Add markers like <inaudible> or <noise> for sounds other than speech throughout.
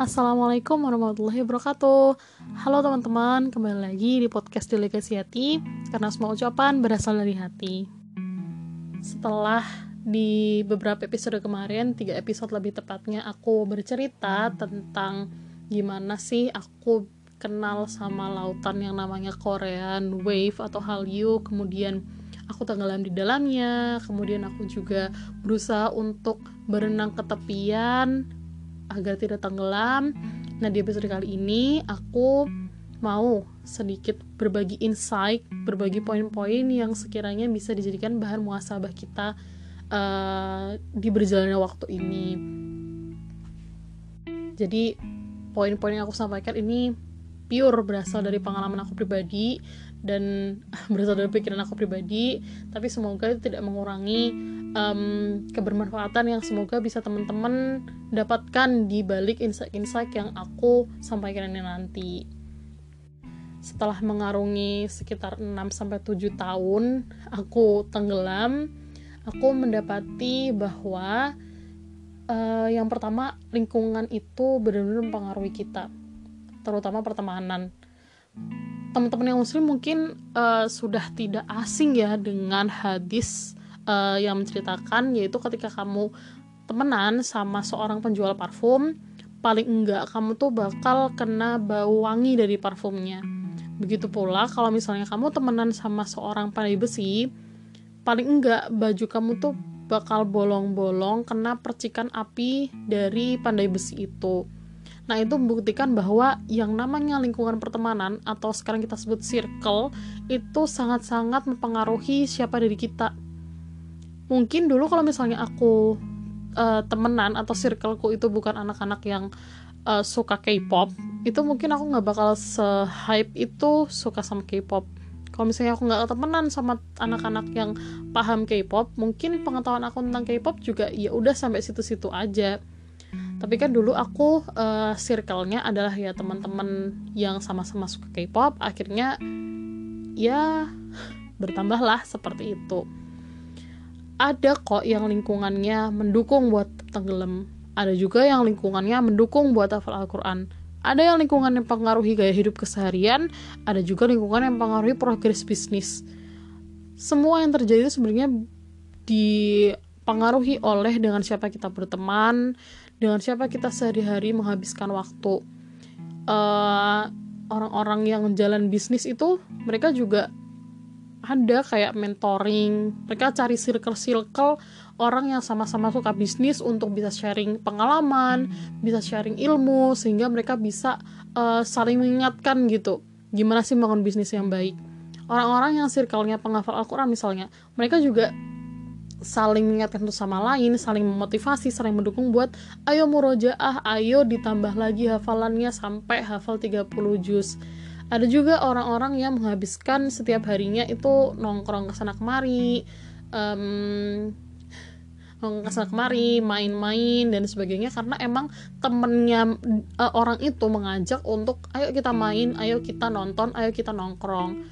Assalamualaikum warahmatullahi wabarakatuh. Halo teman-teman, kembali lagi di podcast Delegasi Hati Karena semua ucapan berasal dari hati. Setelah di beberapa episode kemarin, tiga episode lebih tepatnya Aku bercerita tentang gimana sih aku kenal sama lautan yang namanya Korean Wave atau Hallyu. Kemudian aku tenggelam di dalamnya. Kemudian aku juga berusaha untuk berenang ke tepian agar tidak tenggelam. Nah, di episode kali ini aku mau sedikit berbagi insight, berbagi poin-poin yang sekiranya bisa dijadikan bahan muasabah kita uh, di berjalannya waktu ini. Jadi, poin-poin yang aku sampaikan ini pure berasal dari pengalaman aku pribadi dan <laughs> berasal dari pikiran aku pribadi tapi semoga itu tidak mengurangi um, kebermanfaatan yang semoga bisa teman-teman dapatkan di balik insight-insight yang aku sampaikan ini nanti. Setelah mengarungi sekitar 6-7 tahun aku tenggelam aku mendapati bahwa uh, yang pertama lingkungan itu benar-benar mempengaruhi kita terutama pertemanan. Teman-teman yang muslim mungkin uh, sudah tidak asing ya dengan hadis uh, yang menceritakan yaitu ketika kamu temenan sama seorang penjual parfum paling enggak kamu tuh bakal kena bau wangi dari parfumnya begitu pula kalau misalnya kamu temenan sama seorang pandai besi paling enggak baju kamu tuh bakal bolong-bolong kena percikan api dari pandai besi itu Nah, itu membuktikan bahwa yang namanya lingkungan pertemanan atau sekarang kita sebut circle itu sangat-sangat mempengaruhi siapa diri kita. Mungkin dulu kalau misalnya aku uh, temenan atau circleku itu bukan anak-anak yang uh, suka K-pop, itu mungkin aku nggak bakal se-hype itu suka sama K-pop. Kalau misalnya aku nggak temenan sama anak-anak yang paham K-pop, mungkin pengetahuan aku tentang K-pop juga ya udah sampai situ-situ aja tapi kan dulu aku uh, circle-nya adalah ya teman-teman yang sama-sama suka K-pop akhirnya ya bertambahlah seperti itu ada kok yang lingkungannya mendukung buat tenggelam. Ada juga yang lingkungannya mendukung buat hafal Al-Quran. Ada yang lingkungan yang mempengaruhi gaya hidup keseharian ada juga lingkungan yang mempengaruhi progres bisnis. Semua yang terjadi itu sebenarnya dipengaruhi oleh dengan siapa kita berteman dengan siapa kita sehari-hari menghabiskan waktu. Eh, orang-orang yang jalan bisnis itu mereka juga ada kayak mentoring. Mereka cari circle-circle orang yang sama-sama suka bisnis untuk bisa sharing pengalaman bisa sharing ilmu sehingga mereka bisa uh, saling mengingatkan gitu. Gimana sih bangun bisnis yang baik? Orang-orang yang circle-nya penghafal Al-Quran misalnya mereka juga saling mengingatkan satu sama lain, saling memotivasi, saling mendukung buat ayo murojaah, ayo ditambah lagi hafalannya sampai hafal 30 juz. Ada juga orang-orang yang menghabiskan setiap harinya itu nongkrong ke sana kemari, um, nongkrong ke sana kemari, main-main dan sebagainya karena emang temennya uh, orang itu mengajak untuk ayo kita main, ayo kita nonton, ayo kita nongkrong.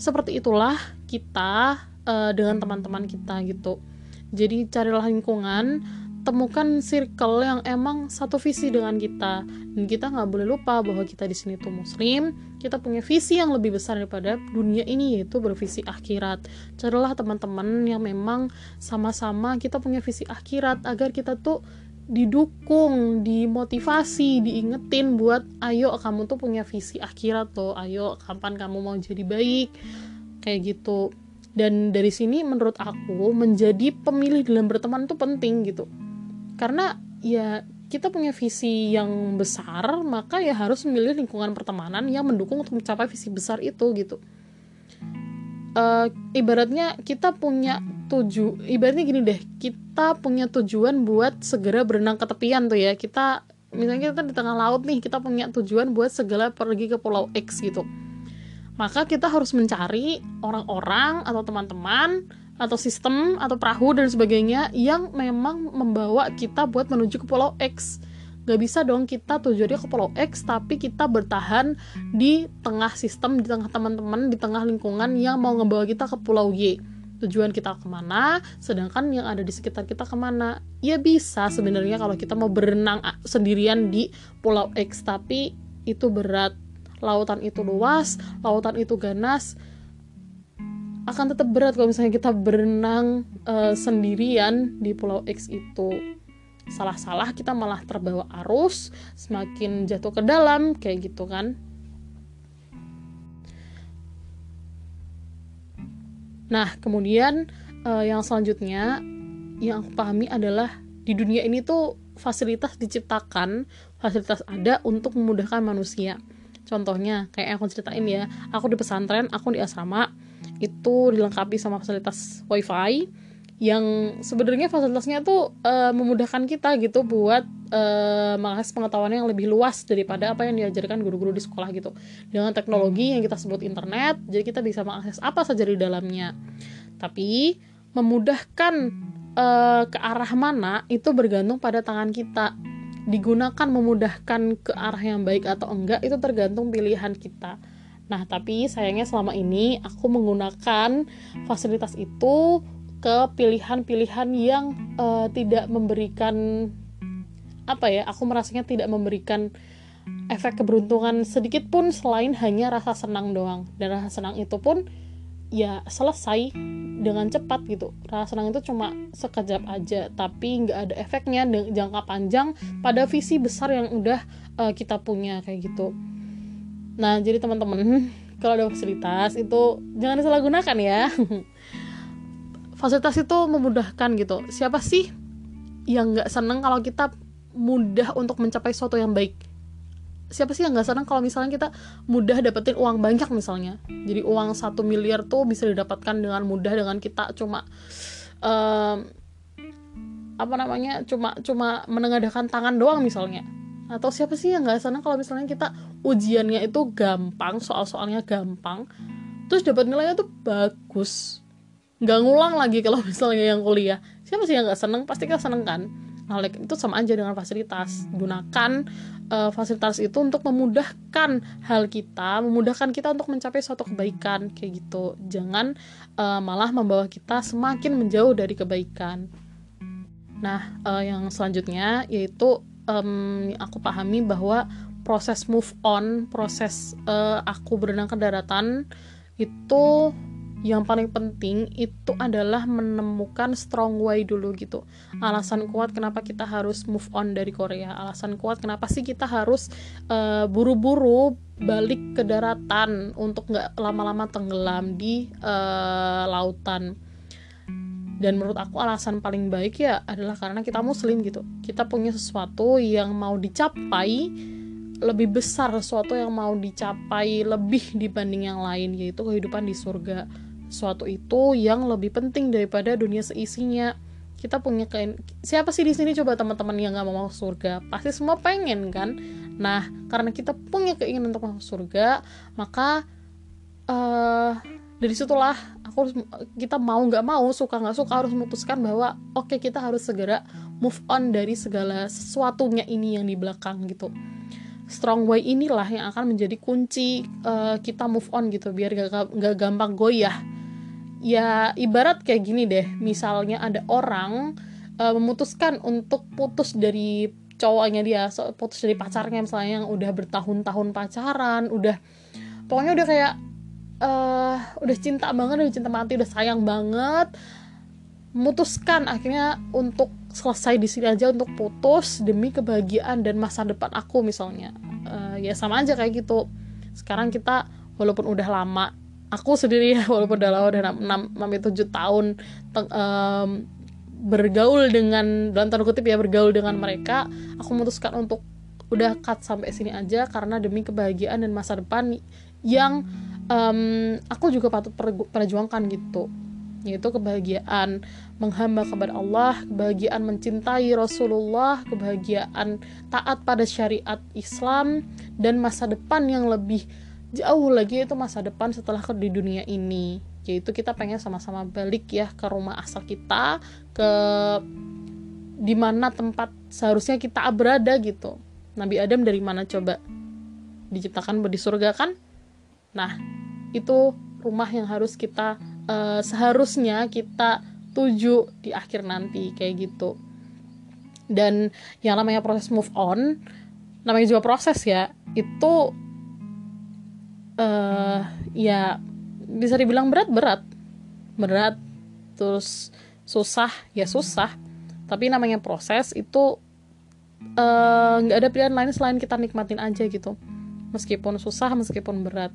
Seperti itulah kita uh, dengan teman-teman kita gitu jadi carilah lingkungan temukan circle yang emang satu visi dengan kita. Dan kita nggak boleh lupa bahwa kita di sini tuh muslim. Kita punya visi yang lebih besar daripada dunia ini yaitu bervisi akhirat. Carilah teman-teman yang memang sama-sama kita punya visi akhirat agar kita tuh didukung, dimotivasi, diingetin buat ayo kamu tuh punya visi akhirat tuh, ayo kapan kamu mau jadi baik? Kayak gitu. Dan dari sini menurut aku menjadi pemilih dalam berteman itu penting gitu karena ya kita punya visi yang besar maka ya harus memilih lingkungan pertemanan yang mendukung untuk mencapai visi besar itu gitu. Uh, ibaratnya kita punya tuju ibaratnya gini deh kita punya tujuan buat segera berenang ke tepian tuh ya. Kita misalnya kita di tengah laut nih kita punya tujuan buat segera pergi ke pulau X gitu. Maka kita harus mencari orang-orang atau teman-teman atau sistem atau perahu dan sebagainya yang memang membawa kita buat menuju ke pulau X. Gak bisa dong kita tujuannya ke pulau X tapi kita bertahan di tengah sistem di tengah teman-teman di tengah lingkungan yang mau ngebawa kita ke pulau Y. Tujuan kita ke mana sedangkan yang ada di sekitar kita ke mana? Ya bisa sebenarnya kalau kita mau berenang sendirian di pulau X tapi itu berat. Lautan itu luas lautan itu ganas akan tetap berat kalau misalnya kita berenang uh, sendirian di pulau X itu salah-salah kita malah terbawa arus semakin jatuh ke dalam kayak gitu kan Nah, kemudian uh, yang selanjutnya yang aku pahami adalah di dunia ini tuh fasilitas diciptakan, fasilitas ada untuk memudahkan manusia. Contohnya, kayak yang aku ceritain ya, aku di pesantren, aku di asrama, itu dilengkapi sama fasilitas wifi, yang sebenarnya fasilitasnya tuh uh, memudahkan kita gitu buat uh, mengakses pengetahuan yang lebih luas daripada apa yang diajarkan guru-guru di sekolah gitu. Dengan teknologi yang kita sebut internet jadi kita bisa mengakses apa saja di dalamnya. Tapi memudahkan uh, ke arah mana itu bergantung pada tangan kita. Digunakan memudahkan ke arah yang baik atau enggak itu tergantung pilihan kita Nah, tapi sayangnya selama ini aku menggunakan fasilitas itu ke pilihan-pilihan yang uh, tidak memberikan apa ya aku merasanya tidak memberikan efek keberuntungan sedikit pun selain hanya rasa senang doang. Dan rasa senang itu pun ya selesai dengan cepat gitu. Rasa senang itu cuma sekejap aja tapi nggak ada efeknya jangka panjang pada visi besar yang udah uh, kita punya kayak gitu nah jadi teman-teman <laughs> kalau ada fasilitas itu jangan disalahgunakan ya. <laughs> Fasilitas itu memudahkan gitu. Siapa sih yang nggak seneng kalau kita mudah untuk mencapai sesuatu yang baik? Siapa sih yang nggak seneng kalau misalnya kita mudah dapetin uang banyak misalnya? Jadi uang satu miliar tuh bisa didapatkan dengan mudah dengan kita cuma um, apa namanya cuma cuma menengadahkan tangan doang misalnya. Atau siapa sih yang nggak seneng kalau misalnya kita ujiannya itu gampang soal-soalnya gampang. Terus dapat nilainya tuh bagus. Nggak ngulang lagi kalau <laughs> misalnya yang kuliah. Siapa sih yang nggak seneng? Pasti kita seneng kan? Nah itu sama aja dengan fasilitas. Gunakan uh, fasilitas itu untuk memudahkan hal kita memudahkan kita untuk mencapai suatu kebaikan kayak gitu. Jangan uh, malah membawa kita semakin menjauh dari kebaikan. Nah uh, yang selanjutnya yaitu um, aku pahami bahwa proses move on proses uh, aku berenang ke daratan itu yang paling penting itu adalah menemukan strong way dulu gitu. Alasan kuat kenapa kita harus move on dari Korea. Alasan kuat kenapa sih kita harus uh, buru-buru balik ke daratan untuk nggak lama-lama tenggelam di uh, lautan. Dan menurut aku alasan paling baik ya adalah karena kita muslim gitu. Kita punya sesuatu yang mau dicapai lebih besar sesuatu yang mau dicapai lebih dibanding yang lain yaitu kehidupan di surga. Suatu itu yang lebih penting daripada dunia seisinya. Kita punya kain siapa sih di sini coba teman-teman yang nggak mau masuk surga? Pasti semua pengen kan? Nah karena kita punya keinginan untuk masuk surga maka uh, dari situlah aku harus kita mau nggak mau suka nggak suka harus memutuskan bahwa oke okay, kita harus segera move on dari segala sesuatunya ini yang di belakang gitu strong way inilah yang akan menjadi kunci uh, kita move on gitu biar gak, gak gampang goyah. Ya ibarat kayak gini deh misalnya ada orang uh, memutuskan untuk putus dari cowoknya dia so, putus dari pacarnya misalnya yang udah bertahun-tahun pacaran udah pokoknya udah kayak uh, udah cinta banget udah cinta mati udah sayang banget memutuskan akhirnya untuk selesai di sini aja untuk putus demi kebahagiaan dan masa depan aku misalnya. Uh, ya sama aja kayak gitu. Sekarang kita walaupun udah lama aku sendiri ya <laughs> walaupun udah lama udah 6, 6 7 tahun um, bergaul dengan dalam tanda kutip ya bergaul dengan mereka aku memutuskan untuk udah cut sampai sini aja karena demi kebahagiaan dan masa depan yang um, aku juga patut perjuangkan gitu yaitu kebahagiaan menghamba kepada Allah, kebahagiaan mencintai Rasulullah, kebahagiaan taat pada syariat Islam dan masa depan yang lebih jauh lagi itu masa depan setelah di dunia ini. Yaitu kita pengen sama-sama balik ya ke rumah asal kita ke di mana tempat seharusnya kita berada gitu. Nabi Adam dari mana coba? Diciptakan di surga kan? Nah itu rumah yang harus kita uh, seharusnya kita tuju di akhir nanti kayak gitu. Dan yang namanya proses move on namanya juga proses ya itu uh, ya bisa dibilang berat berat berat terus susah ya susah. Tapi namanya proses itu eh, nggak uh, ada pilihan lain selain kita nikmatin aja gitu. Meskipun susah meskipun berat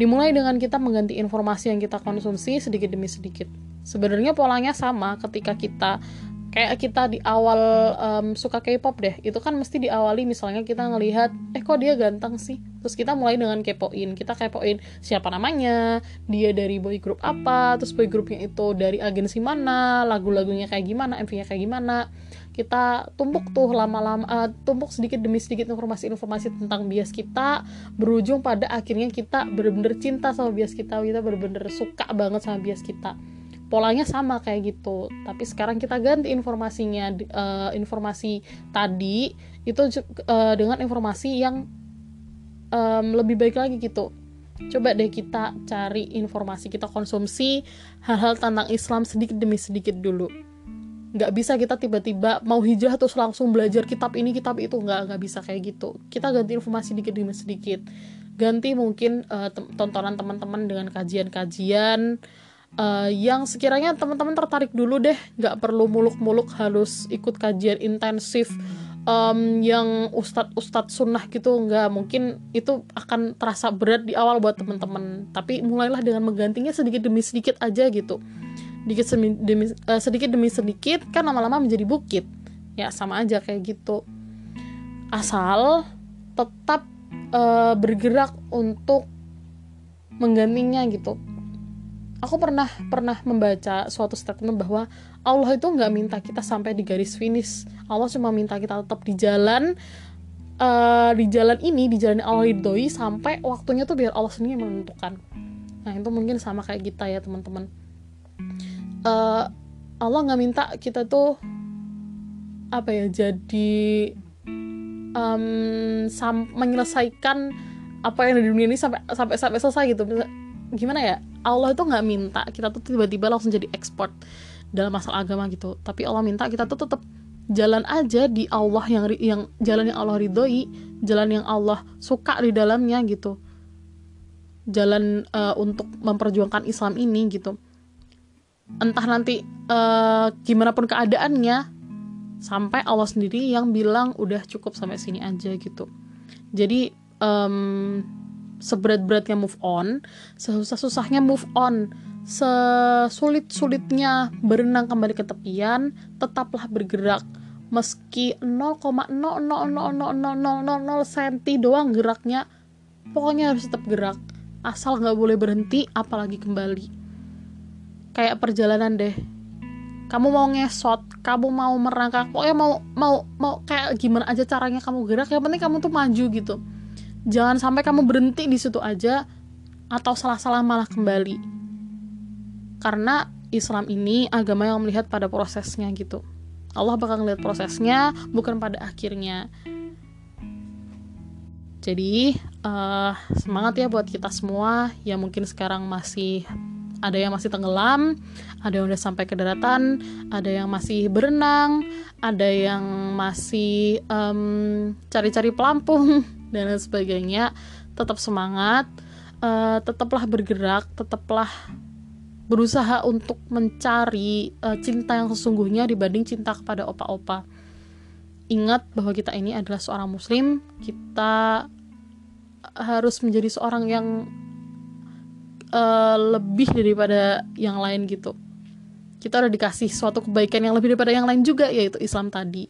dimulai dengan kita mengganti informasi yang kita konsumsi sedikit demi sedikit. Sebenarnya polanya sama ketika kita kayak kita di awal um, suka K-pop deh. Itu kan mesti diawali misalnya kita ngelihat eh kok dia ganteng sih? Terus kita mulai dengan kepoin kita kepoin siapa namanya? Dia dari boy group apa? Terus boy groupnya itu dari agensi mana? Lagu-lagunya kayak gimana? MV-nya kayak gimana kita tumpuk tuh lama-lama uh, tumpuk sedikit demi sedikit informasi-informasi tentang bias kita berujung pada akhirnya kita bener-bener cinta sama bias kita kita bener-bener suka banget sama bias kita. Polanya sama kayak gitu tapi sekarang kita ganti informasinya uh, informasi tadi itu uh, dengan informasi yang um, lebih baik lagi gitu. Coba deh kita cari informasi kita konsumsi hal-hal tentang Islam sedikit demi sedikit dulu nggak bisa kita tiba-tiba mau hijrah terus langsung belajar kitab ini kitab itu. Nggak nggak bisa kayak gitu. Kita ganti informasi sedikit demi sedikit. Ganti mungkin uh, tontonan teman-teman dengan kajian-kajian uh, yang sekiranya teman-teman tertarik dulu deh. Nggak perlu muluk-muluk harus ikut kajian intensif um, yang ustadz ustadz sunnah gitu. Nggak mungkin itu akan terasa berat di awal buat teman-teman. Tapi mulailah dengan menggantinya sedikit demi sedikit aja gitu sedikit demi uh, sedikit demi sedikit kan lama-lama menjadi bukit. Ya sama aja kayak gitu. Asal tetap uh, bergerak untuk menggantinya gitu. Aku pernah pernah membaca suatu statement bahwa Allah itu nggak minta kita sampai di garis finish. Allah cuma minta kita tetap di jalan uh, di jalan ini di jalan Allah ridhoi sampai waktunya tuh biar Allah sendiri yang menentukan. Nah itu mungkin sama kayak kita ya teman-teman uh, Allah nggak minta kita tuh apa ya jadi um, menyelesaikan apa yang ada di dunia ini sampai sampai sampai selesai gitu. Gimana ya? Allah itu nggak minta kita tuh tiba-tiba langsung jadi ekspor dalam masalah agama gitu. Tapi Allah minta kita tuh tetap jalan aja di Allah yang yang jalan yang Allah ridhoi jalan yang Allah suka di dalamnya gitu. Jalan uh, untuk memperjuangkan Islam ini gitu entah nanti uh, gimana pun keadaannya sampai Allah sendiri yang bilang udah cukup sampai sini aja gitu. Jadi um, seberat-beratnya move on, sesusah-susahnya move on, sesulit-sulitnya berenang kembali ke tepian, tetaplah bergerak. Meski 0,0000000 senti doang geraknya pokoknya harus tetap gerak. Asal nggak boleh berhenti apalagi kembali kayak perjalanan deh. Kamu mau ngesot kamu mau merangkak pokoknya mau mau mau kayak gimana aja caranya kamu gerak yang penting kamu tuh maju gitu. Jangan sampai kamu berhenti di situ aja atau salah-salah malah kembali. Karena Islam ini agama yang melihat pada prosesnya gitu. Allah bakal ngeliat prosesnya bukan pada akhirnya. Jadi uh, semangat ya buat kita semua yang mungkin sekarang masih ada yang masih tenggelam, ada yang udah sampai ke daratan, ada yang masih berenang, ada yang masih cari-cari um, pelampung, <laughs> dan lain sebagainya. Tetap semangat uh, tetaplah bergerak tetaplah berusaha untuk mencari uh, cinta yang sesungguhnya dibanding cinta kepada opa-opa. Ingat bahwa kita ini adalah seorang muslim kita harus menjadi seorang yang uh, lebih daripada yang lain gitu kita udah dikasih suatu kebaikan yang lebih daripada yang lain juga yaitu Islam tadi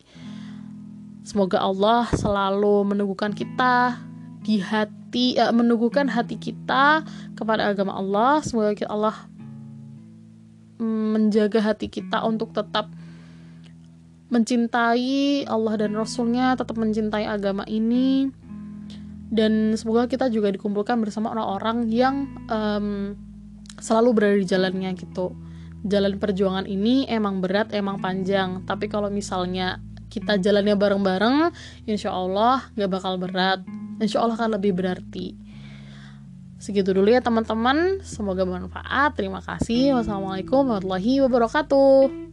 Semoga Allah selalu meneguhkan kita di hati, uh, meneguhkan hati kita kepada agama Allah. Semoga Allah menjaga hati kita untuk tetap mencintai Allah dan Rasulnya, tetap mencintai agama ini. Dan semoga kita juga dikumpulkan bersama orang-orang yang um, selalu berada di jalannya gitu. Jalan perjuangan ini emang berat, emang panjang. Tapi kalau misalnya kita jalannya bareng-bareng insya Allah gak bakal berat insya Allah akan lebih berarti Segitu dulu ya teman-teman. Semoga bermanfaat. Terima kasih. Wassalamualaikum warahmatullahi wabarakatuh.